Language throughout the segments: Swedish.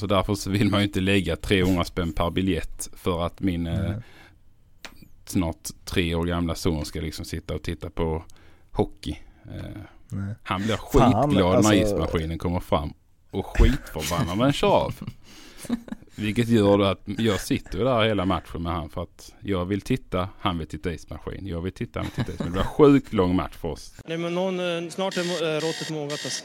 Så därför så vill man ju inte lägga 300 spänn per biljett för att min eh, snart tre år gamla son ska liksom sitta och titta på hockey. Eh, Nej. han blir skitglad alltså- när ismaskinen kommer fram och skitförbannad när den kör av. Vilket gör att jag sitter där hela matchen med han för att jag vill titta, han vill titta ismaskin. Jag vill titta, han vill titta ismaskin. Det var sjukt lång match för oss. Nej, men någon, eh, snart är eh, råttet mogat alltså.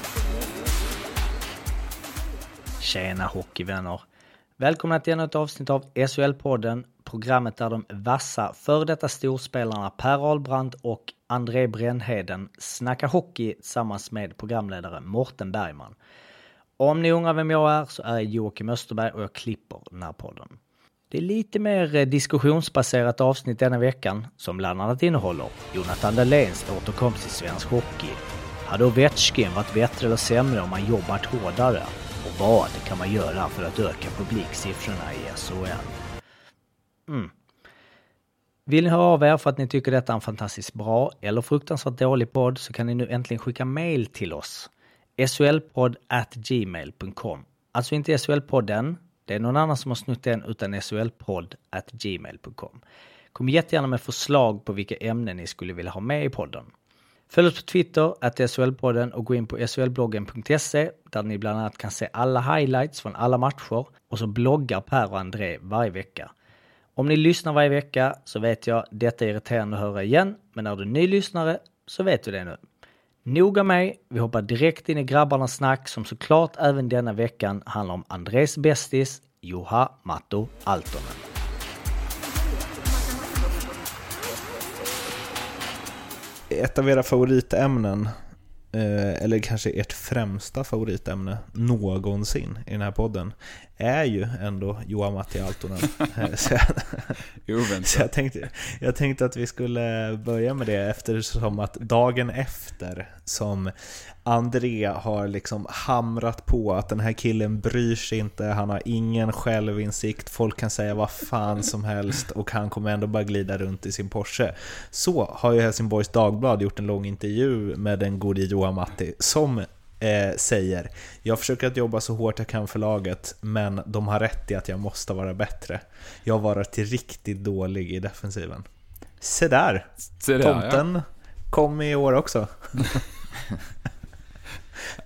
Tjena hockeyvänner! Välkomna till ännu ett avsnitt av SHL-podden, programmet där de vassa före detta storspelarna Per Ahlbrand och André Brännheden snackar hockey tillsammans med programledare Morten Bergman. Om ni undrar vem jag är så är jag Joakim Österberg och jag klipper den här podden. Det är lite mer eh, diskussionsbaserat avsnitt denna veckan som bland annat innehåller Jonathan Dahléns återkomst till svensk hockey. Hade Ovechkin varit bättre eller sämre om han jobbat hårdare? Och vad kan man göra för att öka publiksiffrorna i SHL? Mm. Vill ni höra av er för att ni tycker detta är en fantastiskt bra eller fruktansvärt dålig podd så kan ni nu äntligen skicka mail till oss. SHLpodd gmail.com. Alltså inte SHL-podden, det är någon annan som har snott den utan SHLpodd gmail.com. Kom jättegärna med förslag på vilka ämnen ni skulle vilja ha med i podden. Följ oss på Twitter, att SHL-podden och gå in på shlbloggen.se där ni bland annat kan se alla highlights från alla matcher och så bloggar Per och André varje vecka. Om ni lyssnar varje vecka så vet jag detta är irriterande att höra igen, men är du ny lyssnare så vet du det nu. Noga mig, vi hoppar direkt in i grabbarnas snack som såklart även denna veckan handlar om Andrés bästis, Juha Matto Altonen. Ett av era favoritämnen, eh, eller kanske ert främsta favoritämne någonsin i den här podden, är ju ändå Johan Matti Altonen. Eh, så jag- Så jag tänkte, jag tänkte att vi skulle börja med det eftersom att dagen efter som André har liksom hamrat på att den här killen bryr sig inte, han har ingen självinsikt, folk kan säga vad fan som helst och han kommer ändå bara glida runt i sin Porsche. Så har ju Helsingborgs Dagblad gjort en lång intervju med den gode Johan Matti som eh, säger Jag försöker att jobba så hårt jag kan för laget, men de har rätt i att jag måste vara bättre. Jag har varit riktigt dålig i defensiven. Se där! Se där, Tomten kom i år också. Ja.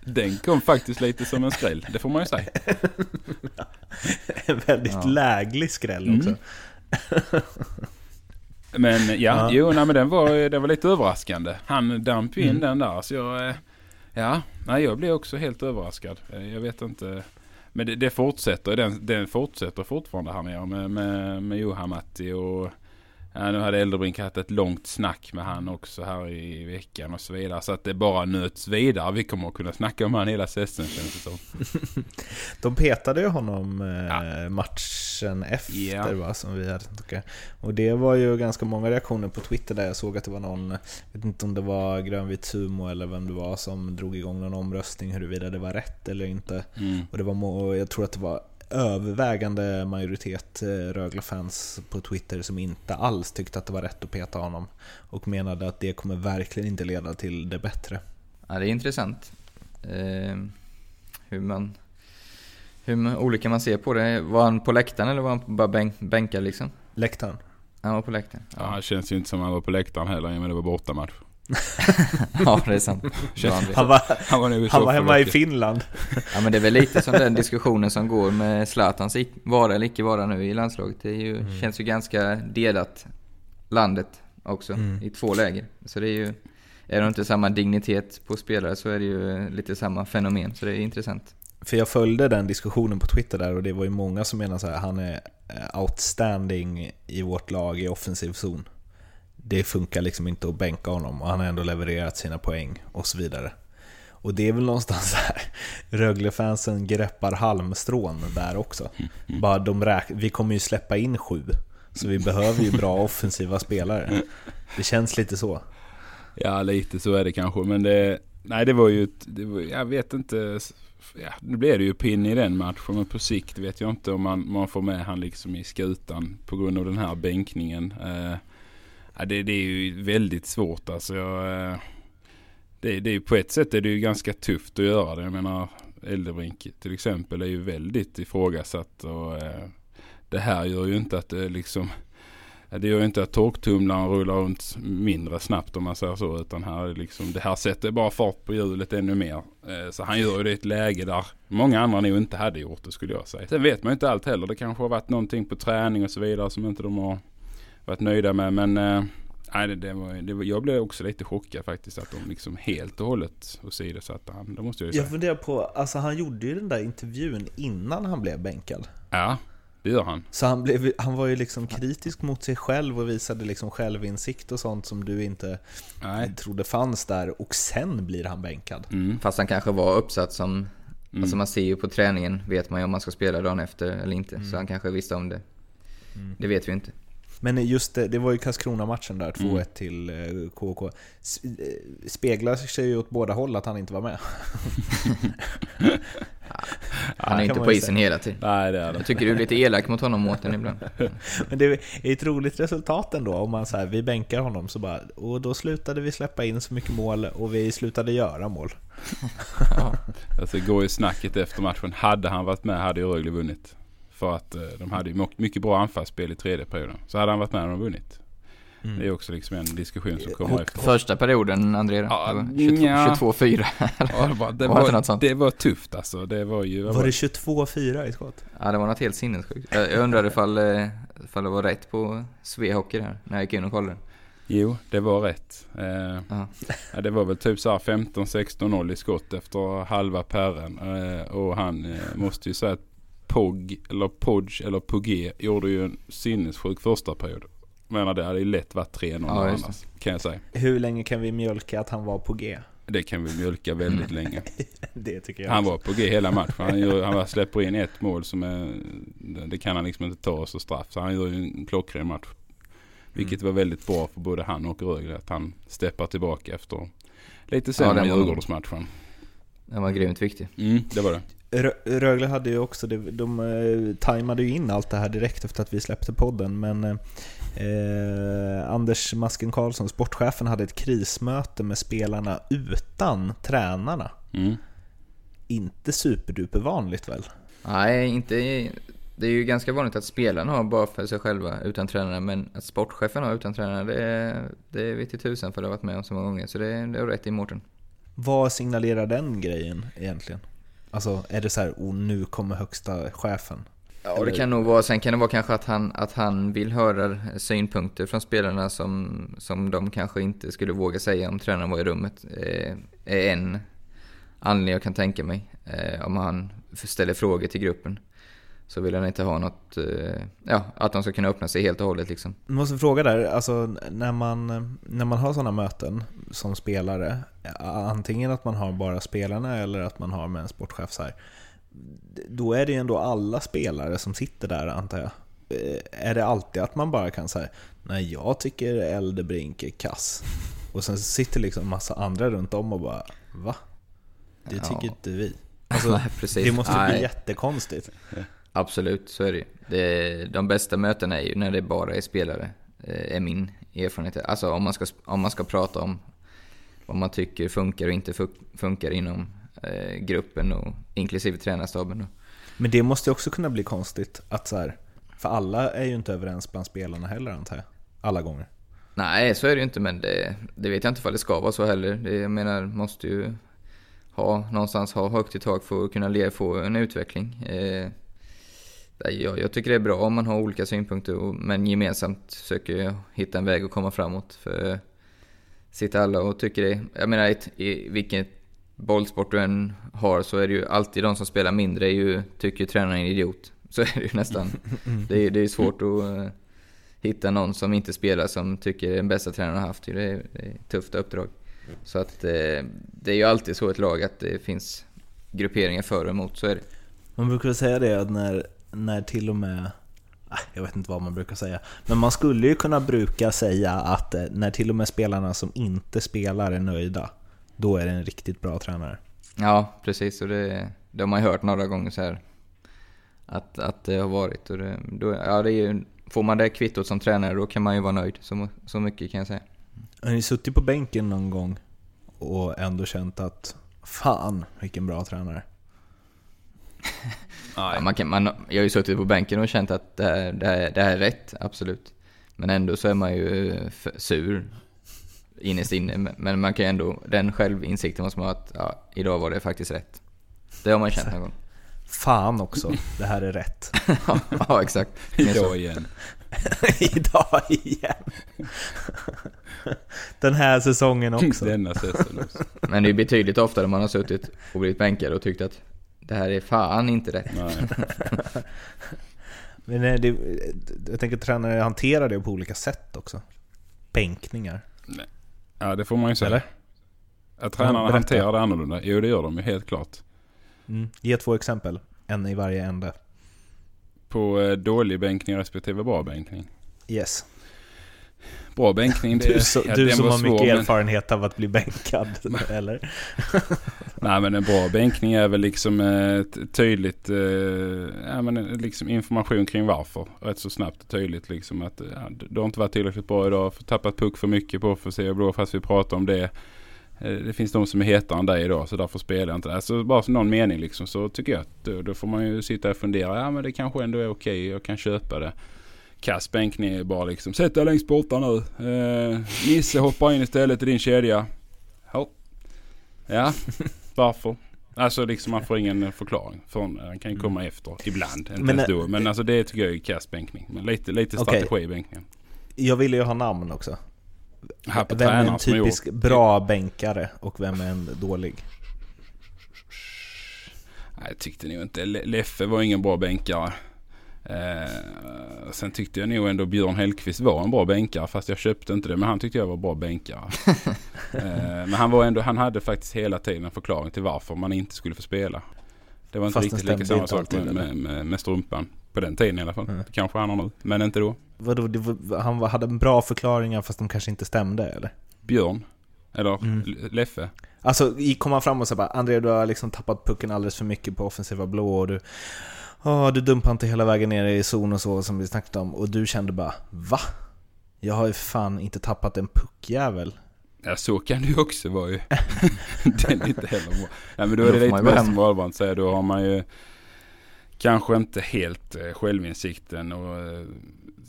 Den kom faktiskt lite som en skräll, det får man ju säga. En väldigt läglig skräll Mm. också. Men ja, Ja. jo, nej, men den var, den var lite överraskande. Han damp in Mm. den där. Så jag, eh, ja, nej, jag blev också helt överraskad. Eh, jag vet inte. Men det, det fortsätter, den, den fortsätter fortfarande här nere med, med, med Johan Matti och ja, nu hade Eldebrink haft ett långt snack med han också här i veckan och så vidare. Så att det bara nöts vidare. Vi kommer att kunna snacka om han hela säsongen känns det som. De petade ju honom eh, Ja. matchen efter Ja. va, som vi hade tycka. Och det var ju ganska många reaktioner på Twitter där jag såg att det var någon, jag vet inte om det var Grönvit Sumo eller vem det var som drog igång någon omröstning huruvida det var rätt eller inte. Mm. Och det var, och jag tror att det var övervägande majoritet eh, Rögle-fans på Twitter som inte alls tyckte att det var rätt att peta honom. Och menade att det kommer verkligen inte leda till det bättre. Ja, det är intressant. Eh, hur man... Hur man, olika man ser på det. Var han på läktaren eller var han bara bänk, bänkad liksom? Läktaren. Han var på läktaren. Ja, han känns ju inte som han var på läktaren heller i och med det var bortamatch. Ja, det är sant. Han. Var, Han var, han var hemma i. Finland. Ja, men det är väl lite som den diskussionen som går med Zlatans vara eller icke vara nu i landslaget. Det ju, känns ju ganska delat, landet också, Mm. i två läger. Så det är ju... Är det inte samma dignitet på spelare så är det ju lite samma fenomen, så det är intressant. För jag följde den diskussionen på Twitter där och det var ju många som menade så här, han är eh, outstanding i vårt lag i offensiv zon. Det funkar liksom inte att bänka honom och han har ändå levererat sina poäng och så vidare. Och det är väl någonstans här Rögle-fansen greppar halmstrån där också. Bara de räk- vi kommer ju släppa in sju, så vi behöver ju bra offensiva spelare. Det känns lite så. Ja, lite så är det kanske. Men det, nej, det var ju, det var, jag vet inte. Ja, nu blev det ju pinn i den matchen. Men på sikt vet jag inte om man, man får med han liksom i skutan på grund av den här bänkningen. Eh, ja, det, det är ju väldigt svårt alltså. Jag, eh, det, det är, på ett sätt är det ju ganska tufft att göra det. Jag menar Eldebrink till exempel är ju väldigt ifrågasatt. Och, eh, det här gör ju inte att det liksom det gör ju inte att torktumlaren rullar runt mindre snabbt om man säger så. Utan här är liksom, det här sätter bara fart på hjulet ännu mer. Eh, så han gör ju det i ett läge där många andra nog inte hade gjort det skulle jag säga. Sen vet man ju inte allt heller. Det kanske har varit någonting på träning och så vidare som inte de har varit nöjda med. Men eh, nej, det, det var, det var, jag blev också lite chockad faktiskt att de liksom helt och hållet åsidosatte han. Det måste jag ju säga. Jag funderar på, alltså han gjorde ju den där intervjun innan han blev bänkad. Ja, det gör han. Så han, blev, han var ju liksom kritisk mot sig själv och visade liksom självinsikt och sånt som du inte Nej. trodde fanns där. Och sen blir han bänkad. Mm. Fast han kanske var uppsatt som... Alltså man ser ju på träningen, vet man ju om man ska spela dagen efter eller inte. Så han kanske visste om det. Det vet vi inte. Men just det, det var ju Karlskrona-matchen där, 2-1 Mm. till eh, KK. S- eh, Speglar sig ju åt båda håll att han inte var med. Han är inte på isen säga. hela tiden. Nej, det är det. Jag tycker du är lite elak mot honom Mårten ibland. Men det är ett roligt resultat ändå om man så här, vi bänkar honom så bara, och då slutade vi släppa in så mycket mål och vi slutade göra mål. Alltså går ju snacket efter matchen. Hade han varit med hade ju Rögle vunnit. För att eh, de hade ju mycket bra anfallsspel i tredje perioden. Så hade han varit med hade de vunnit. Mm. Det är också liksom en diskussion som kommer efter. Första perioden, André? Ja, Det var 22 nja. 22-4. Ja, det, var, det, Var det var, det var tufft alltså. Det var ju... Var det 22-4 i skott? Ja, det var något helt sinnessjukt. Jag, jag undrar ifall, eh, ifall det var rätt på Svehockey där, när jag gick in och kollade. Jo, det var rätt. Eh, Ja. det var väl typ så här 15-16-0 i skott efter halva perren. Eh, och han eh, måste ju säga att Pog, eller Podge, eller Pogge gjorde ju en sinnessjuk första period. Jag menar det hade ju lätt varit 3-0 Ja, annars, kan jag säga. Hur länge kan vi mjölka att han var på G? Det kan vi mjölka väldigt länge. Det tycker jag. Han också. var på G hela matchen. Han, gör, han släpper in ett mål som är, det kan han liksom inte ta som straff. Så han gör ju en klockren match. Vilket var väldigt bra för både han och Rögle. Att han steppar tillbaka efter lite sämre ja, var- Djurgårdsmatchen. Den var grymt viktig. Mm, det var det. Rö- Rögle hade ju också, det- de eh, tajmade ju in allt det här direkt efter att vi släppte podden, men eh, Anders Masken Karlsson, sportchefen, hade ett krismöte med spelarna utan tränarna. Mm. Inte superduper vanligt väl? Nej, inte... Det är ju ganska vanligt att spelarna har bara för sig själva utan tränare, men att sportchefen har utan tränare, det är, det är vi till tusen för det har varit med om så många gånger. Så det, det är rätt i Mårten. Vad signalerar den grejen egentligen? Alltså, är det så här, oh, nu kommer högsta chefen? Ja, det kan nog vara, sen kan det vara kanske att han, att han vill höra synpunkter från spelarna som, som de kanske inte skulle våga säga om tränaren var i rummet. Eh, är en anledning jag kan tänka mig. Eh, om han ställer frågor till gruppen. Så vill han inte ha något, eh, ja, att de ska kunna öppna sig helt och hållet liksom. Jag måste fråga där, alltså när man, när man har sådana möten som spelare, antingen att man har bara spelarna eller att man har med en sportchef så här, då är det ju ändå alla spelare som sitter där antar jag. Eh, Är det alltid att man bara kan säga nej jag tycker Eldebrink är kass. Och sen sitter liksom massa andra runt om och bara va? Det tycker Ja. inte vi. Alltså, Nej, det måste bli Nej. jättekonstigt. Absolut, så är det ju. det De bästa mötena är ju när det bara är spelare, eh, är min erfarenhet. Alltså om man ska, om man ska prata om vad man tycker funkar och inte fu- funkar inom eh, gruppen och inklusive tränarstaben. Då. Men det måste ju också kunna bli konstigt att så här, för alla är ju inte överens bland spelarna heller antar jag. Alla gånger. Nej, så är det ju inte, men det, det vet jag inte ifall det ska vara så heller. Det, jag menar, måste ju ha, någonstans ha högt i tak för att kunna få en utveckling. Eh, jag, jag tycker det är bra om man har olika synpunkter, och, men gemensamt försöker hitta en väg att komma framåt. För sitter alla och tycker det. Jag menar, i vilken bollsport du än har så är det ju alltid de som spelar mindre ju, tycker ju tränaren är en idiot. Så är det ju nästan. Det är, det är svårt att eh, hitta någon som inte spelar som tycker den bästa tränaren har haft. Det är, det är ett tufft uppdrag. Så att eh, det är ju alltid så ett lag att det finns grupperingar för och emot, så är det. Man brukar säga det att när, när till och med Ah, jag vet inte vad man brukar säga. Men man skulle ju kunna bruka säga att eh, när till och med spelarna som inte spelar är nöjda, då är det en riktigt bra tränare. Ja, precis. Och det, det har man ju hört några gånger så här. Att, att det har varit. Och det, då, ja, det ju, får man det kvittot som tränare då kan man ju vara nöjd. Så, så mycket kan jag säga. Har ni suttit på bänken någon gång och ändå känt att fan vilken bra tränare? Ja, man kan, man, jag har ju suttit på bänken och känt att det här, det, här, det här är rätt, absolut. Men ändå så är man ju sur innerst inne. Men man kan ju ändå, den självinsikten måste man ha att ja, idag var det faktiskt rätt. Det har man känt någon gång. Fan också, det här är rätt. ja, exakt. Idag igen. idag igen. Den här säsongen också. Denna säsongen också. Men det är betydligt oftare man har suttit och blivit bänkad och tyckt att det här är fan inte rätt. Men det, jag tänker att tränare hanterar det på olika sätt också. Bänkningar. Nej. Ja, det får man ju säga. Eller? Att tränarna hanterar det annorlunda. Jo, det gör de ju helt klart. Mm. Ge två exempel. En i varje ände. På eh, dålig bänkning respektive bra bänkning? Yes. Bra bänkning, det, du, så, ja, du som har svår, mycket erfarenhet av att bli bänkad, eller? Nej men en bra bänkning är väl liksom ett tydligt, eh, ja, men liksom information kring varför. Rätt så snabbt och tydligt liksom att ja, du har inte varit tillräckligt bra idag, tappat puck för mycket på offensiv blå fast vi pratar om det. Eh, det finns de som är hetare än dig idag så därför spelar jag inte. Alltså bara som någon mening liksom så tycker jag att då, då får man ju sitta och fundera. Ja men det kanske ändå är okej, okay, jag kan köpa det kass bänkning är bara liksom sätt dig längst borta nu. Eh, Nisse hoppar in istället i din kedja. Ja, ja. varför? Alltså liksom man får ingen förklaring. Från, han kan ju komma mm. efter ibland. Inte men, ens då. Men alltså det tycker jag är kass bänkning. Men lite, lite strategi okay. i bänkningen. Jag ville ju ha namn också. Vem är en typisk bra bänkare och vem är en dålig? Nej, jag tyckte nog inte. Leffe var ingen bra bänkare. Eh, sen tyckte jag nog ändå Björn Hellkvist var en bra bänkare fast jag köpte inte det. Men han tyckte jag var bra bänkare. eh, men han, var ändå, han hade faktiskt hela tiden en förklaring till varför man inte skulle få spela. Det var inte fast riktigt lika samma sak med, med, med, med, strumpan. På den tiden i alla fall. Mm. Kanske han har nu, men inte då. Vadå, var, han hade bra förklaringar fast de kanske inte stämde eller? Björn? Eller mm. Leffe? Alltså, kom han fram och sa bara André du har liksom tappat pucken alldeles för mycket på offensiva blå och du oh, du dumpade inte hela vägen ner i zon och så som vi snackade om och du kände bara Va? Jag har ju fan inte tappat en puckjävel. Ja så kan det ju också vara ju. det är inte heller bra. Ja, men då är det lite mer som Wahlbrand säger, då har man ju kanske inte helt eh, självinsikten och eh,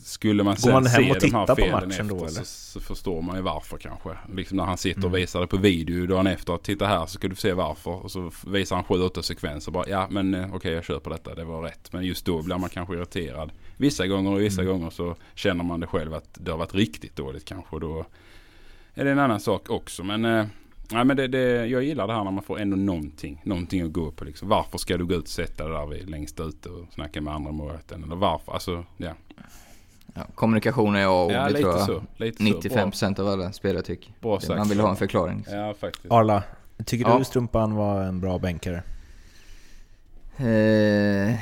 skulle man sen man se de här felen efter då, så, så, förstår man ju varför kanske. Liksom när han sitter och mm. visar det på video dagen efter. Titta här så ska du se varför. Och så visar han sju, åtta sekvenser. Bara, ja men eh, okej okay, jag köper detta, det var rätt. Men just då blir man kanske irriterad. Vissa gånger och vissa mm. gånger så känner man det själv att det har varit riktigt dåligt kanske. Då är det en annan sak också. Men eh, Nej men det, det, jag gillar det här när man får ändå någonting. Någonting att gå på liksom. Varför ska du gå ut och sätta dig där vid, längst ute och snacka med andra målvakten? Eller varför? Alltså, ja. Ja, kommunikation är A och ja, det tror jag så, 95% av alla spelare tycker. Bra sagt, Man vill ha en förklaring. Ja, faktiskt. Arla, tycker ja. du Strumpan var en bra bänkare? Eh,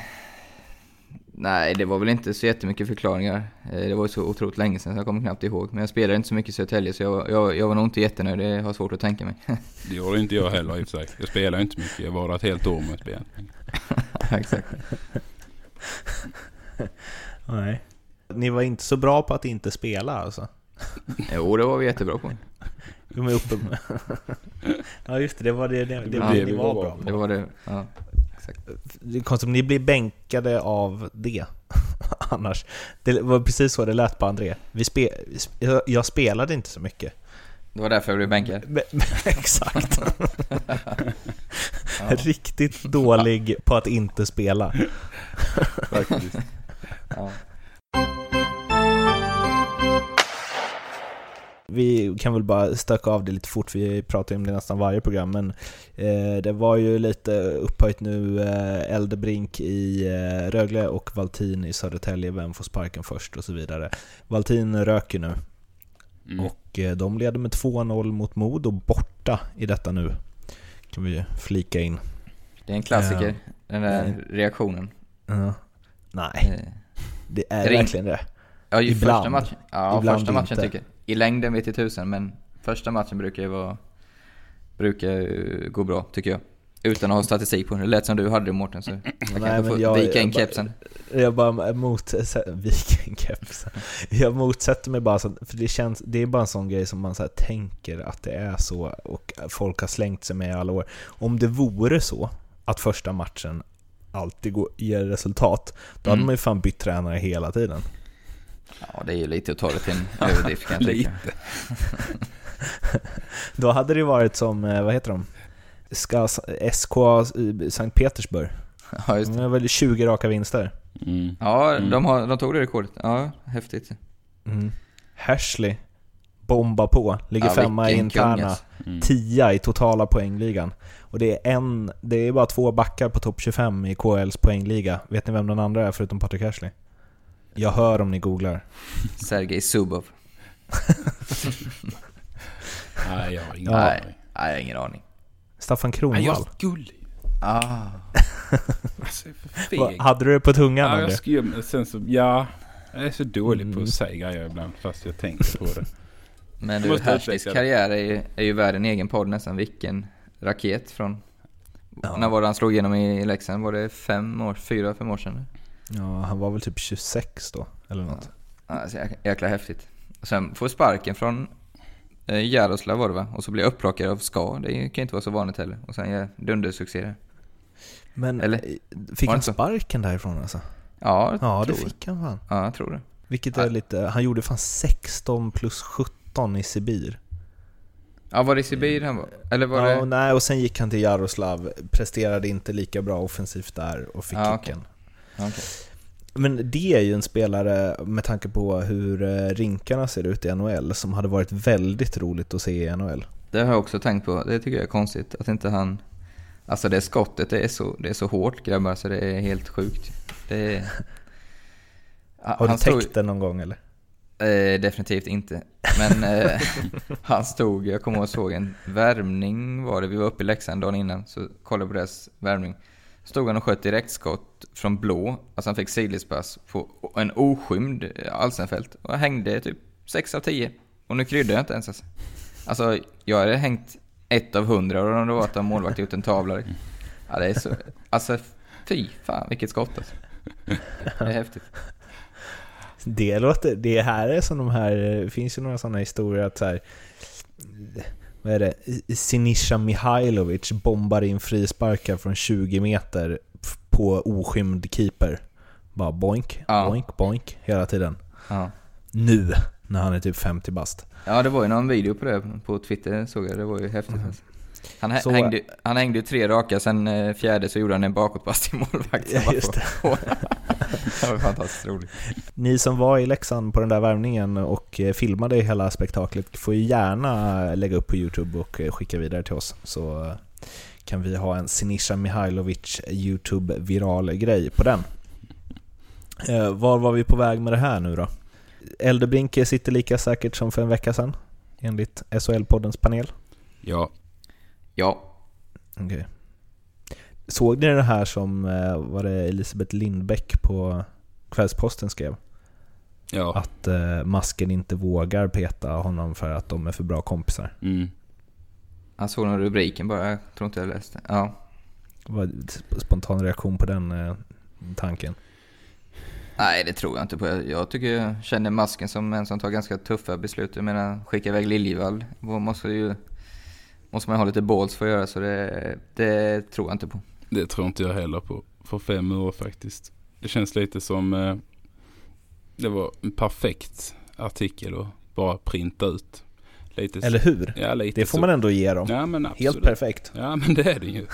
nej, det var väl inte så jättemycket förklaringar. Eh, det var så otroligt länge sedan så jag kommer knappt ihåg. Men jag spelade inte så mycket i Södertälje så jag, jag, jag var nog inte jättenöjd. Det har svårt att tänka mig. det gjorde inte jag heller i och för sig. Jag spelade inte mycket. Jag var ett helt år med spel. Exakt. nej. Ni var inte så bra på att inte spela alltså? Jo, det var vi jättebra på. De är uppe med. Ja just det, det var det, det, det, ja, det ni var bra på. Det var det, ja. Exakt. Det är konstigt om ni blir bänkade av det. Annars. Det var precis så det lät på André. Vi spe, jag spelade inte så mycket. Det var därför jag blev bänkad? Exakt. Riktigt dålig på att inte spela. Faktiskt. Ja. Vi kan väl bara stöka av det lite fort, vi pratar om det nästan varje program, men eh, det var ju lite upphöjt nu, eh, Eldebrink i eh, Rögle och Valtin i Södertälje, vem får sparken först och så vidare. Valtin röker nu. Mm. Och eh, de leder med 2-0 mot Modo borta i detta nu. Kan vi flika in. Det är en klassiker, den där reaktionen. Nej, Eh, det är Ring. verkligen det. Ja, ju Ibland. första matchen. Ja, Ibland första matchen inte. tycker jag. I längden vet jag tusen, men första matchen brukar ju vara... Brukar gå bra, tycker jag. Utan att ha statistik på det. Det lät som du hade det Mårten, så jag kan Nej, inte få jag- vika in kepsen. Jag bara mot... Vikingkepsen. Jag motsätter mig bara så, för det känns, det är bara en sån grej som man så tänker att det är så och folk har slängt sig med i alla år. Om det vore så att första matchen alltid går, ger resultat, då hade Mm. man ju fan bytt tränare hela tiden. Ja, det är ju lite att ta det till en överdrift kan jag tycka. Lite. Då hade det ju varit som, eh, vad heter de? Ska, SK i Sankt Petersburg. Ja, just De det. har väl 20 raka vinster. Mm. Ja, Mm. de, har, de tog det rekordet. Ja, häftigt. Mm. Hersley, bomba på, ligger Ja, femma i interna. alltså. Mm. tia i totala poängligan. Och det är en, det är bara två backar på topp 25 i KLs poängliga. Vet ni vem den andra är förutom Patrik Ashley? Jag hör om ni googlar. Sergej Zubov. Nej, jag har ingen Ja. Nej, aning. nej, jag har ingen aning. Staffan Nej, jag Kronwall. Ah. Alltså, jag är för Va, feg. hade du det på tungan? Ja, jag skulle, sen så, ja. Jag är så dålig på Mm. att säga grejer ibland fast jag tänker på det. Men du, det. karriär är ju, är ju värd en egen podd nästan. Vilken raket från... Ja. När var det han slog igenom i Leksand? Var det fem år, fyra, fem år sedan? Ja, han var väl typ 26 då, eller något. Ja, så jäkla, häftigt. Och sen får sparken från eh, Jaroslav var det va? Och så blir jag upplockad av Ska. Det kan ju inte vara så vanligt heller. Och sen gör dundersuccé där. Men Eller? eh, fick han så? sparken därifrån alltså? Ja, Ja, det fick han fan. Jag. Ja, jag tror det. Vilket Ja. är lite, han gjorde fan 16 plus 17 i Sibir. Ja, var det i Sibir han var? Eller var ja, det... nej, och sen gick han till Jaroslav, presterade inte lika bra offensivt där och fick Ja, kicken. Ja, okej. Men det är ju en spelare, med tanke på hur eh, rinkarna ser ut i NHL, som hade varit väldigt roligt att se i NHL. Det har jag också tänkt på. Det tycker jag är konstigt att inte han... Alltså det skottet, det är så, det är så hårt grabbar så det är helt sjukt. Är... Har du täckt den någon gång eller? Eh, definitivt inte. Men eh, han stod, jag kommer ihåg såg en värmning var det, vi var uppe i Leksand dagen innan, så kollade på deras värmning. Stod han och sköt direktskott från blå, alltså han fick sidledspass på en oskymd Alsenfelt och hängde typ 6 av 10. Och nu kryddar jag inte ens alltså. Alltså, jag hade hängt ett av hundra och om det var att en målvakt gjort en tavla. Ja, det är så, alltså fy fan vilket skott alltså. Det är häftigt. Det låter, det här är som de här, det finns ju några sådana historier att så här, vad är det, Sinisa Mihailovic bombar in frisparkar från 20 meter på oskymd keeper. Bara boink, Ja. boink, boink hela tiden. Ja. Nu, när han är typ 50 bast. Ja, det var ju någon video på det på Twitter såg jag. Det var ju häftigt alltså. Han, Så- hängde, han hängde ju tre raka, sen eh, fjärde så gjorde han en bakåtpass till målvakten. Ja, just på- det var fantastiskt roligt. Ni som var i Leksand på den där värvningen och eh, filmade hela spektaklet får ju gärna lägga upp på Youtube och eh, skicka vidare till oss. Så kan vi ha en Sinisa Mihailovic Youtube-viral grej på den. Var var vi på väg med det här nu då? Eldebrinke sitter lika säkert som för en vecka sedan, enligt SHL-poddens panel. Ja, Ja, Okej. Såg ni det här som eh, var det Elisabeth Lindbäck på Kvällsposten skrev? ja. Att eh, masken inte vågar peta honom för att de är för bra kompisar. Mm. han såg nog rubriken bara. Jag tror inte jag läste. Ja. Vad sp- spontan reaktion på den eh, tanken? Nej, det tror jag inte på. Jag, jag tycker jag känner masken som en som tar ganska tuffa beslut. Jag menar, skicka iväg Liljevall måste ju... Måste man ha lite balls för att göra, så det, det tror jag inte på. Det tror inte jag heller på. För fem år faktiskt. Det känns lite som eh, det var en perfekt artikel att bara printa ut. Lite Eller hur? Ja, lite Det får så. man ändå ge dem. Ja. Helt perfekt. Ja, men det är det ju.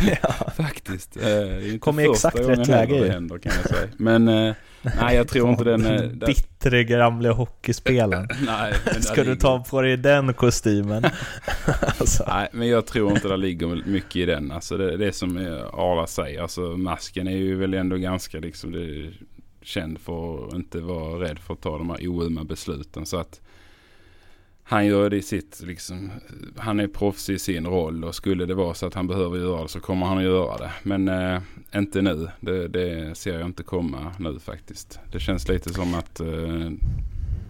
ja. Faktiskt. Eh, Det är ju inte Kom i exakt rätt läge det händer kan jag säga. Men eh, nej, jag tror inte den... eh, den Bittre gamle hockeyspelaren. nej, Ska du ligger- ta på dig den kostymen? alltså. Nej, men jag tror inte det ligger mycket i den. Alltså det, det som eh, Arla säger. Alltså masken är ju väl ändå ganska liksom det, känd för att inte vara rädd för att ta de här oömma besluten. Så att han gör det i sitt, liksom, han är proffs i sin roll och skulle det vara så att han behöver göra det så kommer han att göra det. Men eh, inte nu, det, det, ser jag inte komma nu faktiskt. Det känns lite som att eh,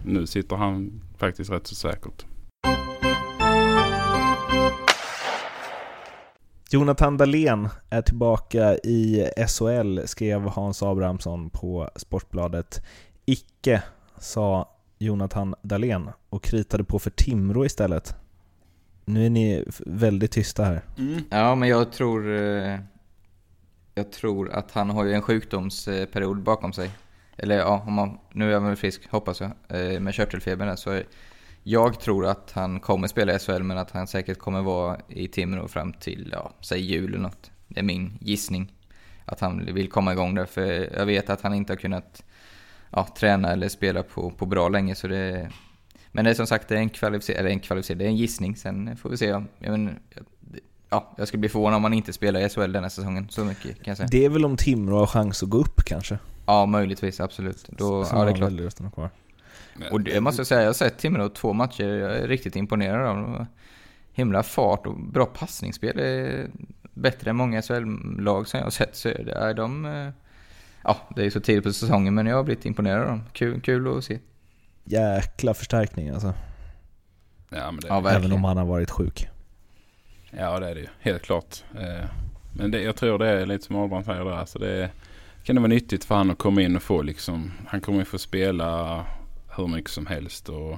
nu sitter han faktiskt rätt så säkert. Jonathan Dahlén är tillbaka i SHL, skrev Hans Abrahamsson på Sportbladet. Icke, sa Jonathan Dahlén och kritade på för Timrå istället. Nu är ni väldigt tysta här. Mm. Ja, men jag tror... Eh, jag tror att han har ju en sjukdomsperiod bakom sig. Eller ja, om man, nu är han väl frisk, hoppas jag, eh, med körtelfebern så jag tror att han kommer spela i SHL, men att han säkert kommer vara i Timrå fram till, ja, säg jul eller något. Det är min gissning. Att han vill komma igång där, för jag vet att han inte har kunnat ja, träna eller spela på, på bra länge. Så det, men det är som sagt det är en kvalificerad, eller en kvalificerad, det är en gissning. Sen får vi se. Jag, men, ja, jag skulle bli förvånad om han inte spelar i SHL den här säsongen. Så mycket kan jag säga. Det är väl om Timrå har chans att gå upp kanske? Ja, möjligtvis. Absolut. Då, ja, det är klart. Kvar. Och det måste jag säga, jag har sett Timrå två matcher. Jag är riktigt imponerad av dem. Himla fart och bra passningsspel. Det är bättre än många SHL-lag som jag har sett. Så är de ja, det är så tidigt på säsongen men jag har blivit imponerad av dem. Kul, kul att se. Jäkla förstärkning alltså. Ja, men det, ja, Även om han har varit sjuk. Ja det är det ju, helt klart. Eh, men det, jag tror det är lite som Ahlbrand säger där. Alltså det kan det vara nyttigt för han att komma in och få liksom, han kommer ju få spela hur mycket som helst och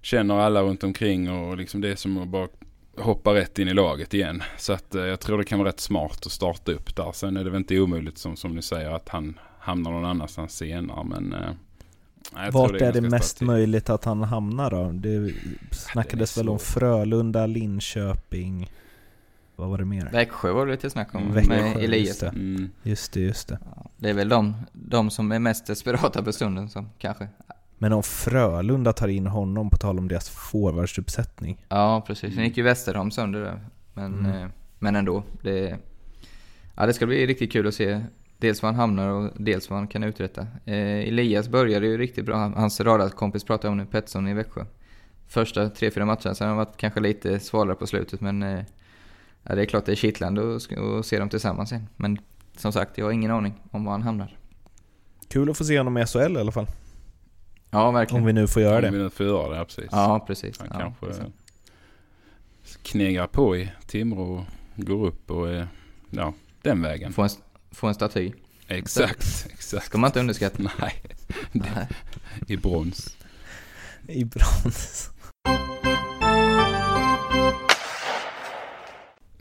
känner alla runt omkring och liksom det är som att bara hoppa rätt in i laget igen. Så att eh, jag tror det kan vara rätt smart att starta upp där. Sen är det väl inte omöjligt som, som ni säger att han hamnar någon annanstans senare. Men, eh, Vart det är, är det mest stativ. möjligt att han hamnar då? Det snackades det väl om Frölunda, Linköping. Vad var det mer? Växjö var det lite snack om Växjö, med Elias. Just det, mm. just det. Just det. Ja, det är väl de, de som är mest desperata på stunden som kanske men om Frölunda tar in honom, på tal om deras forwardsuppsättning. Ja, precis. Nu gick ju Westerholm sönder där. Men, mm. eh, men ändå. Det, ja, det ska bli riktigt kul att se dels var han hamnar och dels vad han kan uträtta. Eh, Elias började ju riktigt bra. Hans radarkompis pratade om nu, Pettersson i Växjö. Första tre, fyra matcherna, sen har han varit kanske lite svalare på slutet men eh, ja, det är klart det är kittlande att, att se dem tillsammans igen. Men som sagt, jag har ingen aning om var han hamnar. Kul att få se honom i SHL i alla fall. Ja, verkligen. Om vi nu får göra det. Om vi nu får göra det, ja, precis. Ja, precis. Han ja, kanske precis. knegar på i Timrå och går upp och ja, den vägen. Få en, få en staty. Exakt, exakt. Ska man inte underskatta. Nej. Nej. I brons. I brons.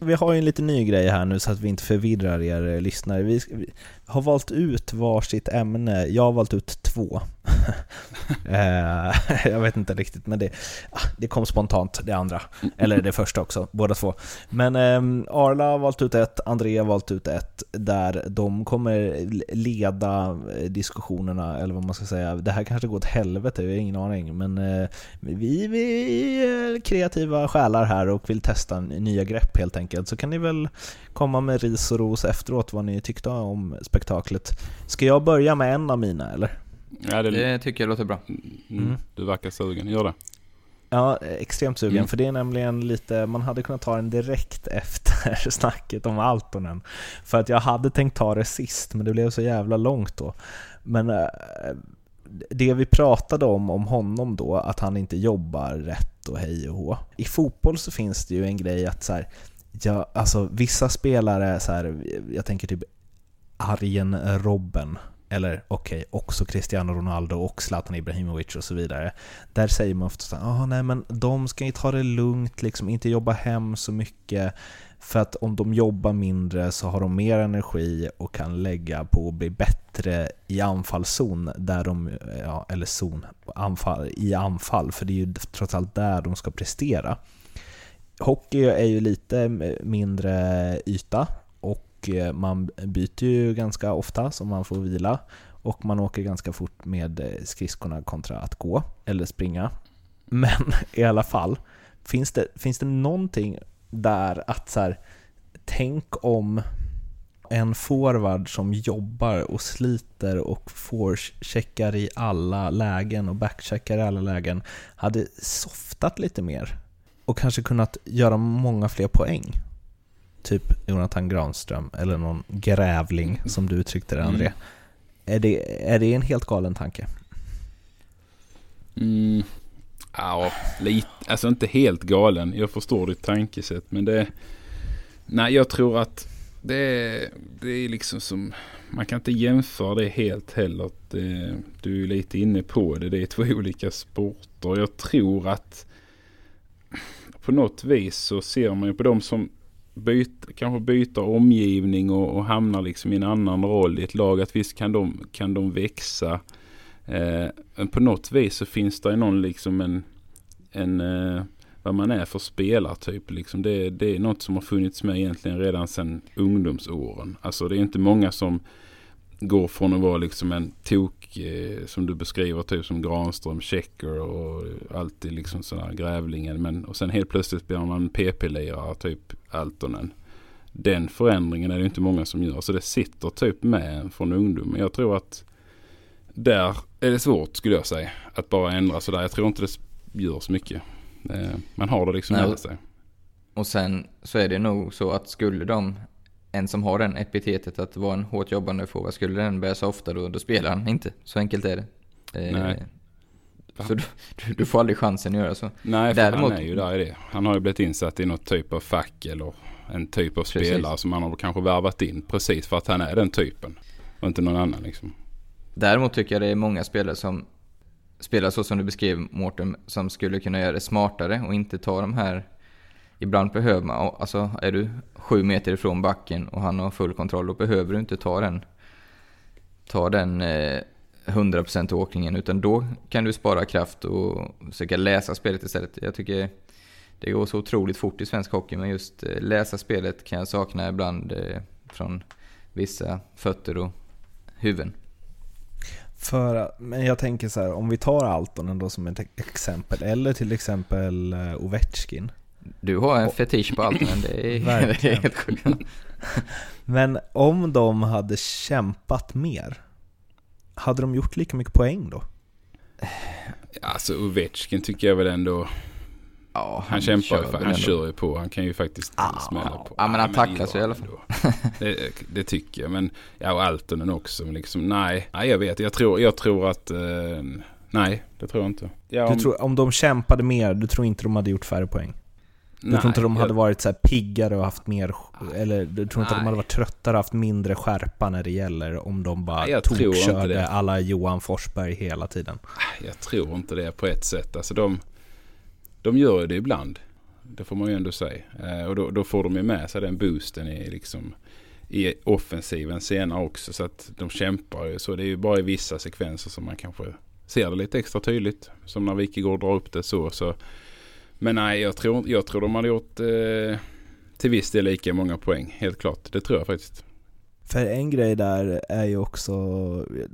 Vi har ju en lite ny grej här nu så att vi inte förvirrar er eh, lyssnare. Vi, har valt ut varsitt ämne. Jag har valt ut två. Eh, jag vet inte riktigt, men det, ah, det kom spontant det andra. Eller det första också, båda två. Men ehm, Arla har valt ut ett, André har valt ut ett, där de kommer leda eh, diskussionerna, eller vad man ska säga. Det här kanske går åt helvete, jag har ingen aning. Men vi, vi är kreativa själar här och vill testa nya grepp helt enkelt. Så kan ni väl komma med ris och ros efteråt vad ni tyckte om spektaklet. Ska jag börja med en av mina eller? Ja, det, det tycker jag låter bra. Mm. mm. Du verkar sugen, gör det. Ja, extremt sugen. Mm. För det är nämligen lite, man hade kunnat ta den direkt efter snacket om Altonen. För att jag hade tänkt ta det sist, men det blev så jävla långt då. Men äh, det vi pratade om, om honom då, att han inte jobbar rätt och hej och hå. I fotboll så finns det ju en grej att så här, ja, alltså vissa spelare, så här, jag tänker typ Arjen Robben, eller okej, okay, också Cristiano Ronaldo och Zlatan Ibrahimovic och så vidare. Där säger man ofta att ah, nej men de ska ju ta det lugnt, liksom inte jobba hem så mycket. För att om de jobbar mindre så har de mer energi och kan lägga på att bli bättre i anfallszon, där de, ja, eller zon, anfall, i anfall, för det är ju trots allt där de ska prestera. Hockey är ju lite mindre yta och eh, man byter ju ganska ofta så man får vila och man åker ganska fort med eh, skridskorna kontra att gå eller springa. Men i alla fall, finns det, finns det någonting där att så här, tänk om en forward som jobbar och sliter och forecheckar i alla lägen och backcheckar i alla lägen hade softat lite mer och kanske kunnat göra många fler poäng. Typ Jonathan Granström eller någon grävling som du uttryckte det André. Mm. Är, det, är det en helt galen tanke? Mm. Ja, lite. Alltså inte helt galen. Jag förstår ditt tankesätt. Men det... Nej, jag tror att det är, det är liksom som... Man kan inte jämföra det helt heller. Det, du är lite inne på det. Det är två olika sporter. Jag tror att på något vis så ser man ju på de som byt, kanske byter omgivning och, och hamnar liksom i en annan roll i ett lag. Att visst kan de, kan de växa. Eh, men på något vis så finns det någon liksom en, en eh, vad man är för spelartyp. Liksom det, det är något som har funnits med egentligen redan sedan ungdomsåren. Alltså det är inte många som går från att vara liksom en tok eh, som du beskriver typ som Granström, Checker och alltid liksom sådana grävlingen. Men och sen helt plötsligt blir man PP-lirare typ Altonen. Den förändringen är det inte många som gör. Så det sitter typ med från ungdomen. Jag tror att där är det svårt skulle jag säga. Att bara ändra sådär. Jag tror inte det gör så mycket. Eh, Man har det liksom med sig. Och sen så är det nog så att skulle de, en som har den epitetet att vara en hårt jobbande forward, skulle den börja så ofta då, då spelar han inte. Så enkelt är det. Eh, Nej. Så du, du, du får aldrig chansen att göra så. Nej, för Däremot- han är ju där i det. Han har ju blivit insatt i något typ av fack eller en typ av Precis. spelare som han har kanske värvat in precis för att han är den typen. Och inte någon annan liksom. Däremot tycker jag det är många spelare som spelar så som du beskrev Mårten, som skulle kunna göra det smartare och inte ta de här... Ibland behöver man, alltså är du sju meter ifrån backen och han har full kontroll, då behöver du inte ta den, ta den eh, 100% åkningen, utan då kan du spara kraft och försöka läsa spelet istället. Jag tycker det går så otroligt fort i svensk hockey, men just eh, läsa spelet kan jag sakna ibland eh, från vissa fötter och huvuden. För, men jag tänker så här, om vi tar Altonen då som ett exempel, eller till exempel eh, Ovechkin. Du har en fetisch på allt, men det är, det är Verkligen. helt sjukt. Men om de hade kämpat mer, hade de gjort lika mycket poäng då? Alltså Ovechkin tycker jag väl ändå. Ja, Han, kämpar ju, han ändå. kör ju på. Han kan ju faktiskt smälla på. Ja, men han tacklas ju i alla han fall. Det, det tycker jag. Men ja, och Altonen också. Men liksom nej. Nej, jag vet. Jag tror, jag tror att... Eh, nej, det tror jag inte. Ja, Du om- tror, om de kämpade mer, du tror inte de hade gjort färre poäng? Du tror inte de hade varit så här piggare och haft mer, eller du tror inte de Nej. hade varit tröttare och haft mindre skärpa när det gäller om de bara Nej, tokkörde alla Johan Forsberg hela tiden? Jag tror inte det på ett sätt. Alltså de, de gör det ibland. Det får man ju ändå säga. Eh, och då, då får de ju med sig den boosten i, liksom, i offensiven senare också. Så att de kämpar ju. Så det är ju bara i vissa sekvenser som man kanske ser det lite extra tydligt. Som när Wikegård drar upp det så. så. Men nej, jag tror, jag tror de hade gjort eh, till viss del lika många poäng. Helt klart. Det tror jag faktiskt. För en grej där är ju också,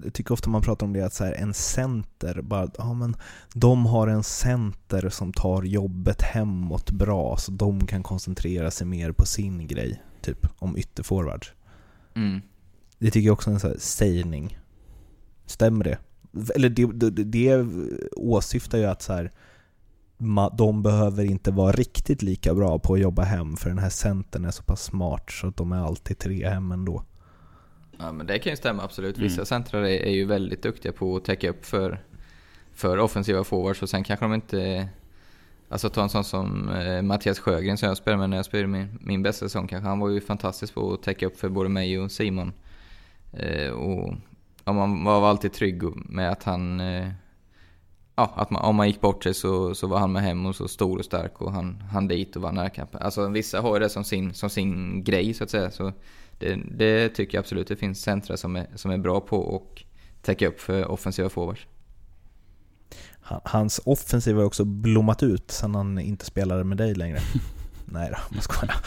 jag tycker ofta man pratar om det att så här, en center, bara, ja men de har en center som tar jobbet hemåt bra så de kan koncentrera sig mer på sin grej, typ om ytterforwards. Mm. Det tycker jag också är en så här sägning. Stämmer det? Eller det, det, det åsyftar ju att så här, de behöver inte vara riktigt lika bra på att jobba hem för den här centern är så pass smart så att de är alltid tre hem ändå. Ja, men det kan ju stämma absolut. Vissa Mm. centrar är, är ju väldigt duktiga på att täcka upp för, för offensiva forwards och sen kanske de inte... Alltså ta en sån som eh, Mattias Sjögren som jag spelade med när jag spelade min, min bästa säsong kanske. Han var ju fantastisk på att täcka upp för både mig och Simon. Eh, och ja, man var alltid trygg med att han... Eh, ja, att man, om man gick bort sig så, så var han med hem och så stor och stark och han, han dit och vann närkamper. Alltså vissa har ju det som sin, som sin grej så att säga. Så det, det tycker jag absolut. Det finns centra som är, som är bra på att täcka upp för offensiva forwards. Han- Hans offensiv har också blommat ut sen han inte spelade med dig längre. Nej då, jag skojar.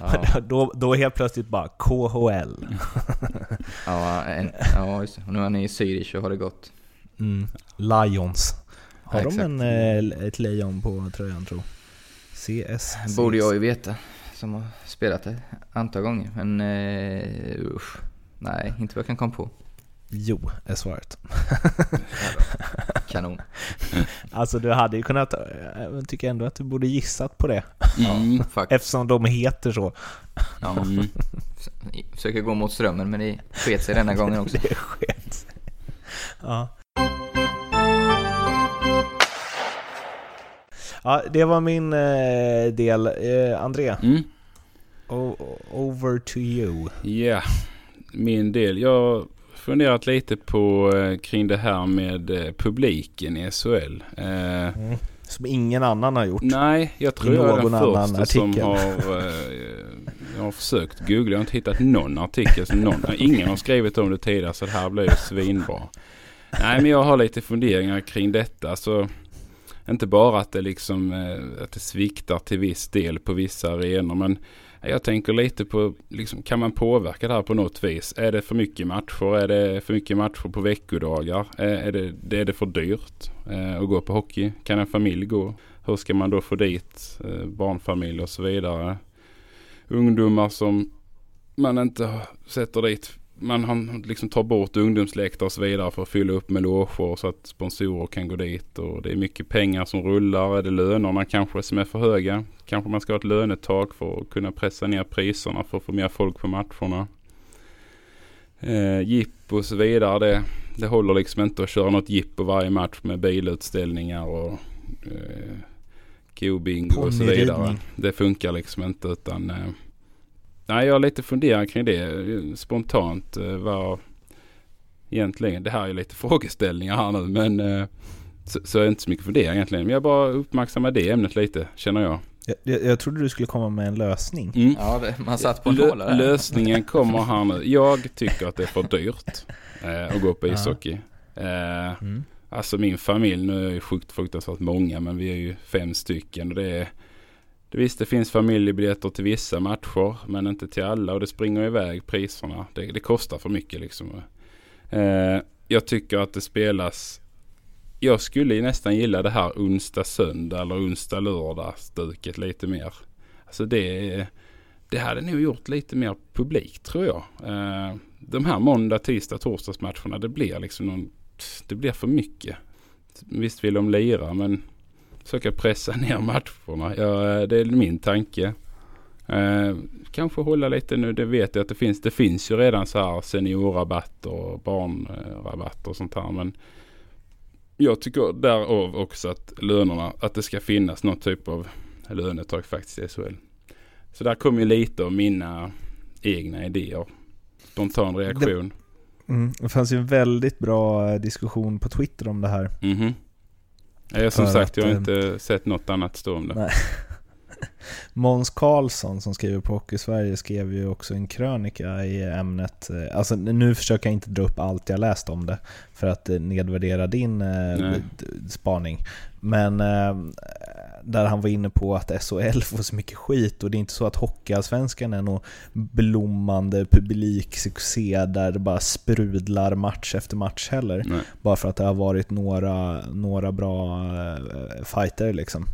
Ja, då, då helt plötsligt bara KHL. ja, en, ja just det. Och nu är han i Zürich och har det gott. Mm. Lions. Har Ja, de en, eh, ett lejon på tröjan tro? CS? borde jag ju veta. som har spelat ett antal gånger. Men uh, usch. Nej, inte vad jag kan komma på. Jo, är svaret. Kanon. Alltså du hade ju kunnat, jag tycker ändå att du borde gissat på det. Mm. Eftersom de heter så. Ja. Mm. Försöker gå mot strömmen men det sket sig denna gången också. det sket. Ja. Ja, det var min eh, del. Eh, André, Mm. over to you. Ja, min del. Jag har funderat lite på eh, kring det här med eh, publiken i SHL. Eh, Som ingen annan har gjort. nej, jag tror jag är den första som artikel. har, eh, jag har försökt googla. Jag har inte hittat någon artikel som någon, ingen har skrivit om det tidigare så det här blir ju svinbra. Nej, men jag har lite funderingar kring detta. Så inte bara att det liksom eh, att det sviktar till viss del på vissa arenor. Men jag tänker lite på, liksom, kan man påverka det här på något vis? Är det för mycket matcher? Är det för mycket matcher på veckodagar? Eh, är, det, är det för dyrt eh, att gå på hockey? Kan en familj gå? Hur ska man då få dit barnfamiljer och så vidare? Ungdomar som man inte sätter dit. Man har, liksom tar bort ungdomsläktare och så vidare för att fylla upp med loger så att sponsorer kan gå dit. Och det är mycket pengar som rullar. Är det lönerna kanske som är för höga? Kanske man ska ha ett lönetak för att kunna pressa ner priserna för att få mer folk på matcherna. Eh, jipp och så vidare. Det, det håller liksom inte att köra något jipp på varje match med bilutställningar och eh, kobingo och så vidare. Det funkar liksom inte utan eh, Nej, jag har lite funderat kring det spontant. Eh, vad egentligen, det här är lite frågeställningar här nu men eh, så, så är det inte så mycket funderingar egentligen. Men jag bara uppmärksammar det ämnet lite, känner jag. Jag, jag, jag trodde du skulle komma med en lösning. Mm. Ja, det, man satt på en här. lösningen kommer här nu. Jag tycker att det är för dyrt eh, att gå på ishockey. Eh, Mm. Alltså min familj, nu är ju sjukt fruktansvärt många men vi är ju fem stycken. Och det är, det visst det finns familjebiljetter till vissa matcher men inte till alla och det springer iväg priserna. Det, det kostar för mycket liksom. Eh, jag tycker att det spelas jag skulle ju nästan gilla det här onsdag söndag eller onsdag lördag stuket lite mer. Alltså det, det hade nog gjort lite mer publik tror jag. Eh, de här måndag, tisdag, torsdagsmatcherna det blir liksom någon, det blir för mycket. Visst vill de lira men försöka pressa ner matcherna. Ja, det är min tanke. Eh, kanske hålla lite nu, det vet jag att det finns. Det finns ju redan så här seniorrabatter och barnrabatter och sånt här. Men jag tycker därav också att lönerna, att det ska finnas någon typ av lönetak faktiskt i SHL. Så där kommer ju lite av mina egna idéer. Spontan reaktion. Mm. Det fanns ju en väldigt bra eh, diskussion på Twitter om det här. Mhm. Ja, jag som sagt, att, jag har eh, inte sett något annat stå om det. Nej. Måns Karlsson som skriver på Hockey Sverige skrev ju också en krönika i ämnet. Eh, Alltså nu försöker jag inte dra upp allt jag läst om det för att eh, nedvärdera din eh, Nej. spaning. Men eh, där han var inne på att SHL får så mycket skit och det är inte så att Hockeyallsvenskan är någon blommande publiksuccé där det bara sprudlar match efter match heller. Nej. Bara för att det har varit några, några bra eh, fighter liksom.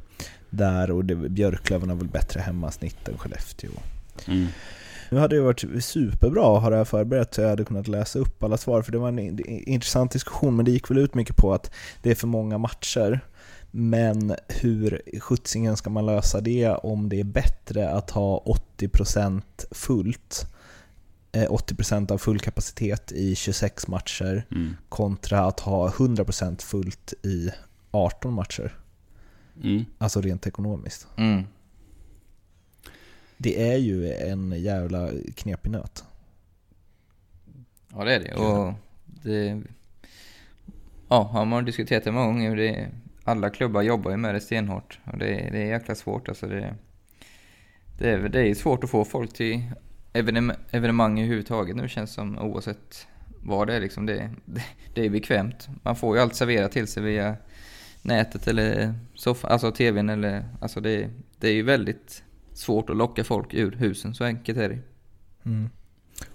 Där och det, Björklöven har väl bättre hemmasnitt än Skellefteå. Mm. Nu hade det varit superbra att ha det här förberett så jag hade kunnat läsa upp alla svar för det var en in- intressant diskussion men det gick väl ut mycket på att det är för många matcher. Men hur sjuttsingen ska man lösa det om det är bättre att ha 80% fullt eh, 80% av full kapacitet i 26 matcher Mm. kontra att ha 100% fullt i 18 matcher. Mm. Alltså rent ekonomiskt. Mm. Det är ju en jävla knepig nöt. Ja, det är det. Och det... Ja, har man diskuterat det många gånger. Det, alla klubbar jobbar ju med det stenhårt. Och det, det är jäkla svårt. Alltså det, det, är, det är svårt att få folk till evenem- evenemang överhuvudtaget nu känns som oavsett vad det är. Liksom det, det, det är bekvämt. Man får ju allt serverat till sig via nätet eller soffan, alltså tvn eller... Alltså det, det är ju väldigt svårt att locka folk ur husen, så enkelt är det. Mm.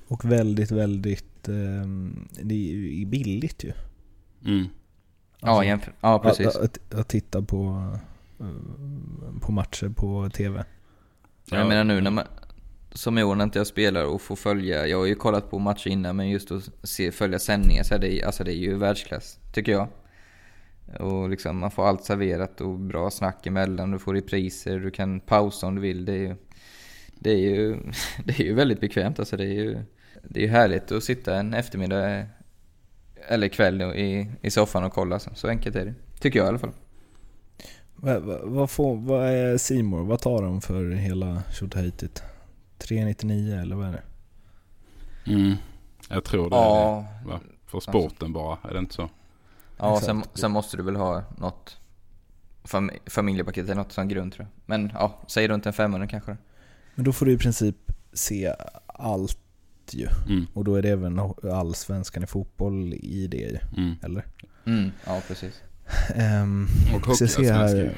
Och väldigt, väldigt... ehm, det är ju billigt ju. Mm. Ja, jämför, ja precis. Att, att, att titta på, eh, på matcher på TV. Jag menar nu när man, som i år när inte jag spelar och får följa, jag har ju kollat på matcher innan men just att se, följa sändningar så är det, alltså det är ju världsklass, tycker jag. Och liksom man får allt serverat och bra snack emellan, du får repriser, du kan pausa om du vill. Det är ju, det är ju, det är ju väldigt bekvämt alltså. Det är ju det är härligt att sitta en eftermiddag eller kväll i, i soffan och kolla. Så, så enkelt är det. Tycker jag i alla fall. Vad, vad, får, vad är Simor? Vad tar de för hela tjotahejtigt? 399 eller vad är det? Mm. Jag tror det ja, är det. För sporten bara, är det inte så? Ja, sen, sen, måste du väl ha något fam familjepaket eller något som grund tror jag. Men ja, säg runt en 500 kanske. Men då får du i princip se allt ju. Mm. Och då är det även allsvenskan i fotboll i det ju. Mm. Eller? Mm. Ja, precis. Um, och hockeyallsvenskan.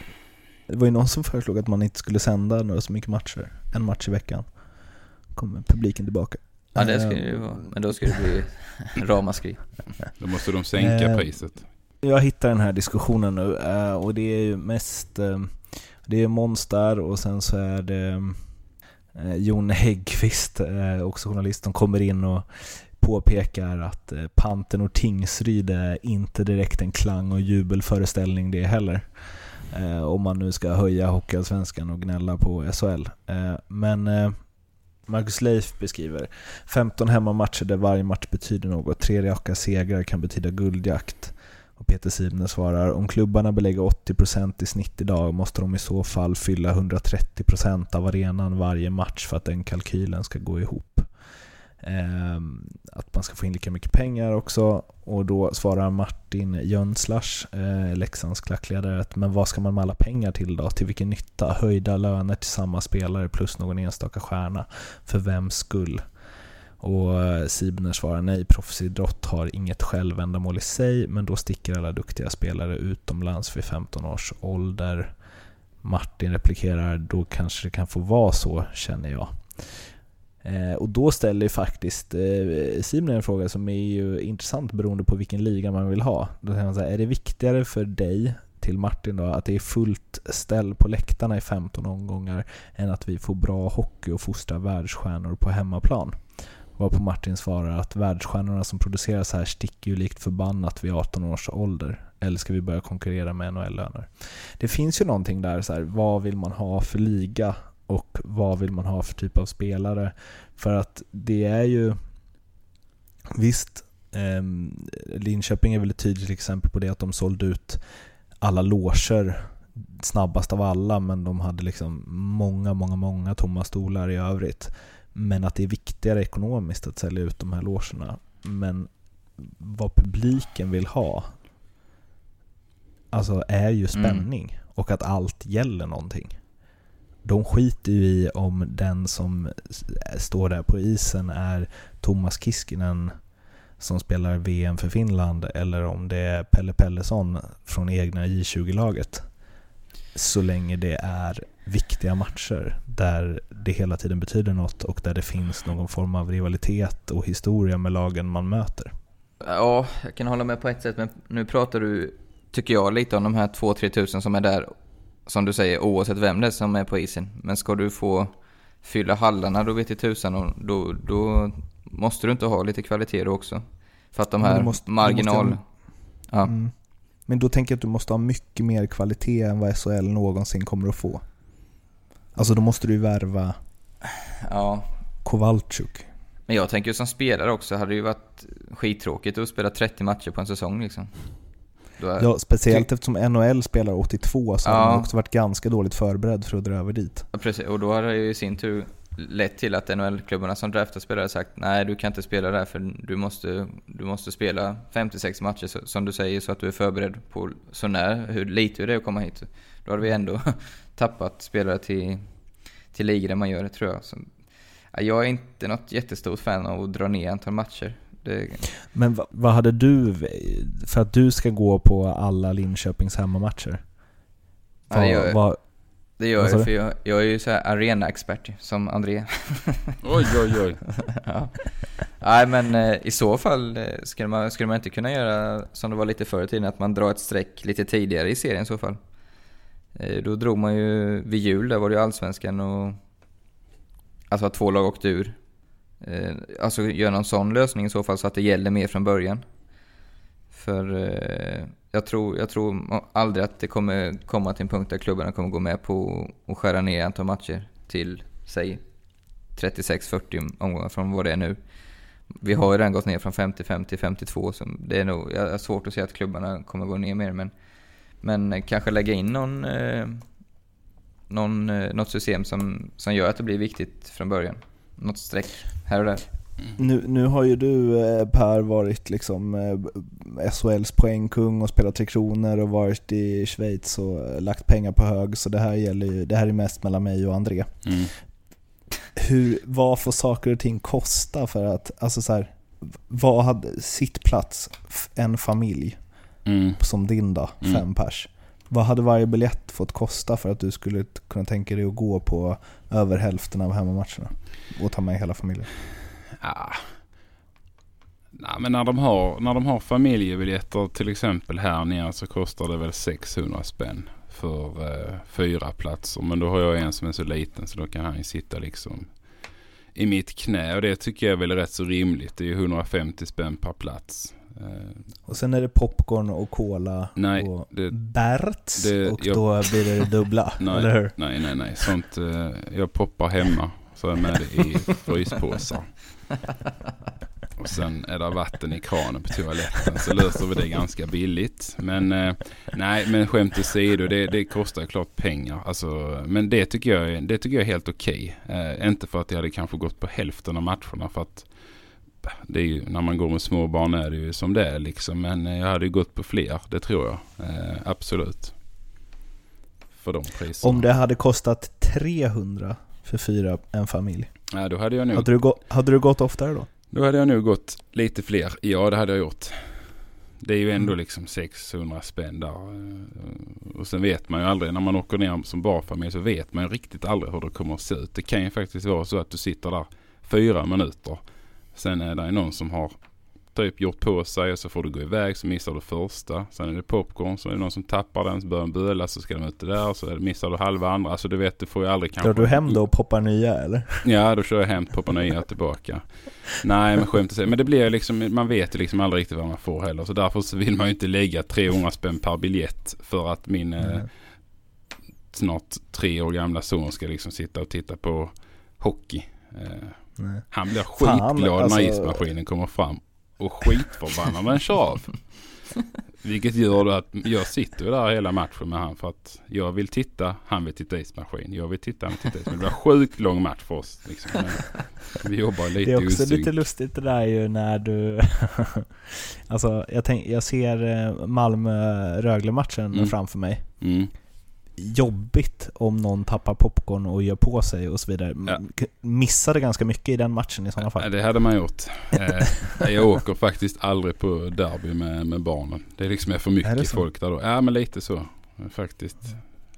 Det var ju någon som föreslog att man inte skulle sända några så mycket matcher. En match i veckan. Kommer publiken tillbaka. Ja det skulle det ju vara. Men då skulle det bli ramaskri. Då måste de sänka uh, priset. Jag hittar den här diskussionen nu uh, och det är ju mest uh, Det är Måns där och sen så är det Eh, Jon Häggqvist, eh, också journalist, som kommer in och påpekar att eh, Panten och Tingsryd är inte direkt en klang och jubelföreställning det heller. Om man nu ska höja Hockeyallsvenskan och gnälla på SHL. Men Marcus Leif beskriver 15 hemmamatcher där varje match betyder något. Tre raka segrar kan betyda guldjakt. Och Peter Sibner svarar om klubbarna belägger 80% i snitt idag måste de i så fall fylla 130% av arenan varje match för att den kalkylen ska gå ihop. Ehm, att man ska få in lika mycket pengar också. Och då svarar Martin Jönslars, eh, Leksands klackledare, att men vad ska man med alla pengar till då? Till vilken nytta? Höjda löner till samma spelare plus någon enstaka stjärna. För vems skull? Och eh, Sibner svarar nej, proffsidrott har inget självändamål i sig, men då sticker alla duktiga spelare utomlands vid 15 års ålder. Martin replikerar, då kanske det kan få vara så, känner jag. Eh, och då ställer faktiskt eh, Simon en fråga som är ju intressant beroende på vilken liga man vill ha. Då säger man så här, är det viktigare för dig, till Martin då, att det är fullt ställ på läktarna i 15 omgångar än att vi får bra hockey och fostrar världsstjärnor på hemmaplan? Varpå Martin svarar att världsstjärnorna som produceras här sticker ju likt förbannat vid 18 års ålder. Eller ska vi börja konkurrera med NHL-löner? Det finns ju någonting där, så här, vad vill man ha för liga? och vad vill man ha för typ av spelare. För att det är ju, visst, eh, Linköping är väl ett tydligt exempel på det att de sålde ut alla loger snabbast av alla men de hade liksom många, många, många tomma stolar i övrigt. Men att det är viktigare ekonomiskt att sälja ut de här logerna. Men vad publiken vill ha alltså är ju mm. spänning mm. och att allt gäller någonting de skiter ju i om den som står där på isen är Thomas Kiskinen som spelar VM för Finland eller om det är Pelle Pellesson från egna J20-laget. Så länge det är viktiga matcher där det hela tiden betyder något och där det finns någon form av rivalitet och historia med lagen man möter. Ja, jag kan hålla med på ett sätt, men nu pratar du, tycker jag, lite om de här 2-3 tusen som är där som du säger, oavsett vem det är som är på isen. Men ska du få fylla hallarna, då vet jag tusan, och då, då måste du inte ha lite kvalitet då också. För att de här måste, marginal... Måste, ja. Mm. Men då tänker jag att du måste ha mycket mer kvalitet än vad SHL någonsin kommer att få. Alltså då måste du ju värva ja. Kowalczyk. Men jag tänker som spelare också, hade det ju varit skittråkigt att spela 30 matcher på en säsong liksom. Är... Ja, speciellt eftersom NHL spelar 82 så ja. har de också varit ganska dåligt förberedd för att dra över dit. Ja, precis, och då har det ju i sin tur lett till att NHL-klubbarna som draftar spelare sagt nej du kan inte spela där för du måste, du måste spela 56 matcher som du säger så att du är förberedd på så när, hur lite det är att komma hit. Då har vi ändå tappat spelare till, till ligor där man gör det tror jag. Så, jag är inte något jättestort fan av att dra ner antal matcher. Det... Men vad, vad hade du, för att du ska gå på alla Linköpings hemmamatcher? Ja, det gör jag. Vad, det gör jag, för jag, jag är ju så arena-expert som André. oj, oj, oj. ja. Nej, men eh, i så fall eh, skulle man, skulle man inte kunna göra som det var lite förr i tiden, att man drar ett streck lite tidigare i serien i så fall. Eh, då drog man ju vid jul, där var det ju Allsvenskan och alltså att två lag åkte ur. Eh, alltså göra någon sån lösning i så fall så att det gäller mer från början. För eh, jag, tror, jag tror aldrig att det kommer komma till en punkt där klubbarna kommer gå med på att skära ner antal matcher till, säg 36-40 omgångar från vad det är nu. Vi har ju redan gått ner från 55 till 52, så det är nog jag har svårt att se att klubbarna kommer gå ner mer. Men, men kanske lägga in någon, eh, någon, eh, något system som, som gör att det blir viktigt från början. Något streck här och där. Nu, nu har ju du eh, Per varit liksom eh, SHLs poängkung och spelat Tre Kronor och varit i Schweiz och lagt pengar på hög så det här, gäller ju, det här är mest mellan mig och André. Mm. Hur, vad får saker och ting kosta för att, alltså så här, vad hade sittplats, en familj Mm. som din då, Mm. fem pers. Vad hade varje biljett fått kosta för att du skulle kunna tänka dig att gå på över hälften av hemmamatcherna? Och ta med hela familjen? Ja. Nej, men när de, har, när de har familjebiljetter till exempel här nere så kostar det väl 600 spänn för eh, fyra platser. Men då har jag en som är så liten så då kan han ju sitta liksom i mitt knä och det tycker jag är väl rätt så rimligt. Det är ju 150 spänn per plats. Eh, Och sen är det popcorn och cola Nej, och det- Berts det- och jag- då blir det dubbla, nej, eller hur? nej, nej, nej. Sånt eh, jag poppar hemma så är jag med det i fryspåsar. Och sen är det vatten i kranen på toaletten så löser vi det ganska billigt. Men eh, nej, men skämt åsido, det, det kostar klart pengar. Alltså, men det tycker jag, det tycker jag är helt okej. Eh, inte för att jag hade kanske gått på hälften av matcherna för att det är ju, när man går med små barn är det ju som det är liksom. Men eh, jag hade ju gått på fler, det tror jag. Eh, absolut. För de priserna. Om det hade kostat 300 för fyra, en familj. Ja, då hade jag nog Hade du, gå, hade du gått oftare då? Då hade jag nog gått lite fler. Ja, det hade jag gjort. Det är ju ändå Mm. liksom 600 spänn där. Eh, Och sen vet man ju aldrig, när man åker ner som barfamilj så vet man ju riktigt aldrig hur det kommer att se ut. Det kan ju faktiskt vara så att du sitter där fyra minuter. Sen är det någon som har typ gjort på sig och så får du gå iväg så missar du första. Sen är det popcorn så är det någon som tappar den så börjar den böla så ska de ut där så missar du halva andra. Alltså du vet du får ju aldrig kanske. Drar du hem då och poppar nya eller? Ja, då kör jag hem, poppar nya tillbaka. Nej, men skämt åsido. Men det blir liksom, man vet ju liksom aldrig riktigt vad man får heller. Så därför så vill man ju inte lägga 300 spänn per biljett för att min eh, Mm. snart tre år gamla son ska liksom sitta och titta på hockey. Eh, Nej. han blir skitglad alltså- när ismaskinen kommer fram och skitförbannad när den kör av. Vilket gör att jag sitter där hela matchen med han för att jag vill titta, han vill titta ismaskin. Jag vill titta, han vill titta ismaskin. Det en sjukt lång match för oss. Liksom. Vi jobbar lite Det är också lite lustigt det där ju när du... alltså jag, tänk, jag ser eh, Malmö-Rögle-matchen Mm. framför mig. Mm. Jobbigt om någon tappar popcorn och gör på sig och så vidare. Ja. Missade ganska mycket i den matchen i sådana Ja, fall. det hade man gjort. Eh, jag åker faktiskt aldrig på derby med, med barnen. Det är liksom för mycket folk där då. Ja men lite så faktiskt.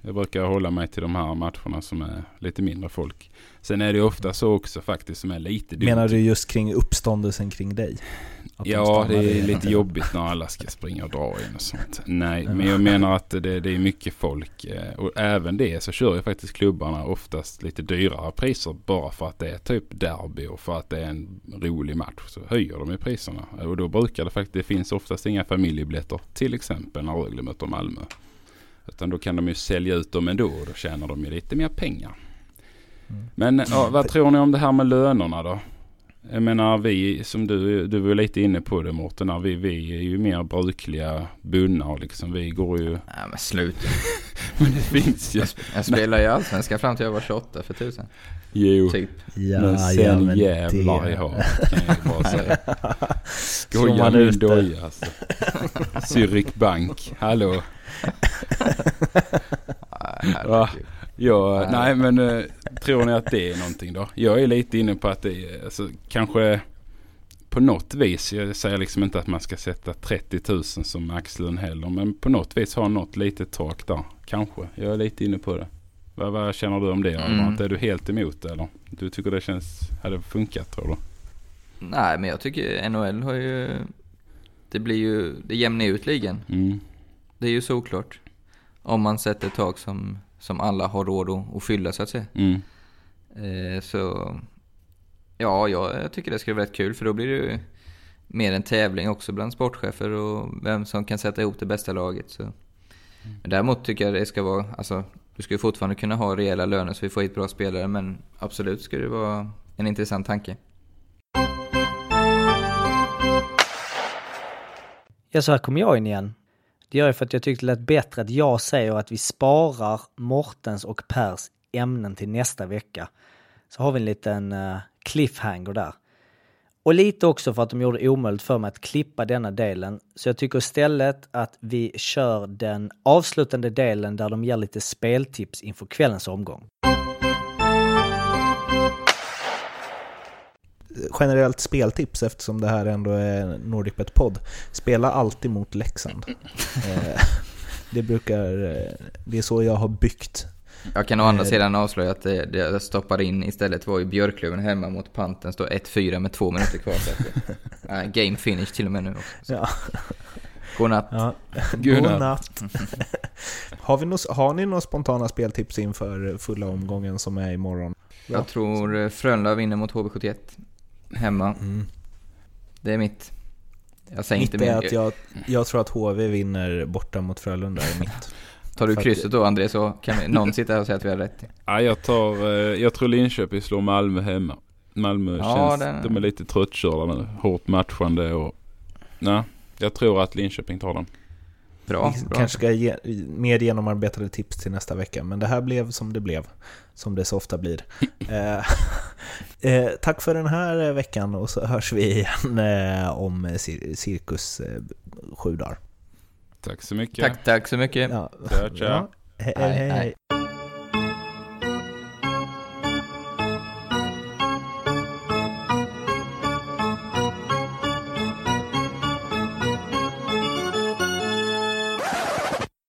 Jag brukar hålla mig till de här matcherna som är lite mindre folk. Sen är det ofta så också faktiskt som är lite dumt. Menar du just kring uppståndelsen kring dig? Att de Ja, stannar det är lite jobbigt när alla ska springa och dra in och sånt. Nej, men jag menar att det, det är mycket folk. eh, Och även det så kör ju faktiskt klubbarna oftast lite dyrare priser bara för att det är typ derby och för att det är en rolig match. Så höjer de ju priserna. Och då brukar det faktiskt, det finns oftast inga familjebiljetter. Till exempel när Rögle möter Malmö. Utan då kan de ju sälja ut dem ändå och då tjänar de ju lite mer pengar. Men ja, vad tror ni om det här med lönerna då? Jag menar vi, som du, du var lite inne på det Mårten, vi, vi är ju mer brukliga bundna och liksom vi går ju... Nej men sluta. Men det finns ju... Jag spelade i Allsvenskan fram till jag var 28 för tusen. Jo, Typ. men sen Jajamän, jävlar i havet kan jag ju bara säga. Skoja det? doja alltså. Zürich Bank, hallå. Herregud. Ja, Nej. men eh, tror ni att det är någonting då? Jag är lite inne på att det är alltså, kanske på något vis. Jag säger liksom inte att man ska sätta 30 000 som maxlön heller. Men på något vis ha något litet tak där. Kanske. Jag är lite inne på det. Vad, vad känner du om det? Mm. Är du helt emot det eller? Du tycker det känns, hade funkat tror du? Nej men jag tycker NHL har ju... Det blir ju, det jämnar ut ligan. Mm. Det är ju såklart. Om man sätter tak som, som alla har råd att, att fylla så att säga. Mm. Eh, så ja, jag tycker det skulle vara rätt kul för då blir det ju mer en tävling också bland sportchefer och vem som kan sätta ihop det bästa laget. Så. Men däremot tycker jag det ska vara, alltså du ska ju fortfarande kunna ha rejäla löner så vi får hit bra spelare men absolut skulle det vara en intressant tanke. Ja, så här kommer jag in igen. Det gör jag för att jag tyckte det lät bättre att jag säger att vi sparar Mortens och Pers ämnen till nästa vecka. Så har vi en liten eh, cliffhanger där. Och lite också för att de gjorde det omöjligt för mig att klippa denna delen. Så jag tycker istället att vi kör den avslutande delen där de ger lite speltips inför kvällens omgång. Generellt speltips eftersom det här ändå är NordicBet-podd. Spela alltid mot Leksand. Eh, det brukar... Eh, det är så jag har byggt. Jag kan å andra sidan avslöja att det, det jag stoppade in istället var ju Björklöven hemma mot Panten. Står 1-4 med två minuter kvar. Så att, äh, game finish till och med nu också. Ja. Godnatt. Ja. Godnatt. har, vi no har ni några spontana speltips inför fulla omgången som är imorgon? Jag tror Frölunda vinner mot HV71 hemma. Mm. Det är mitt. Jag säger mitt inte är att jag, jag tror att HV vinner borta mot Frölunda är mitt. Tar du krysset då André så kan vi, någon sitta här och säga att vi har rätt. Ja, jag, tar, eh, jag tror Linköping slår Malmö hemma. Malmö Ja, känns, den- de är lite tröttkörda nu. Hårt matchande och... Nej, jag tror att Linköping tar den. Bra. Vi bra. kanske ska ge mer genomarbetade tips till nästa vecka, men det här blev som det blev. Som det så ofta blir. eh, eh, tack för den här veckan och så hörs vi igen eh, om cir- cirkus eh, sju dagar. Tack så mycket. Tack, tack så mycket. Ja. Tja, tja. Ja. Hej, hej. hej.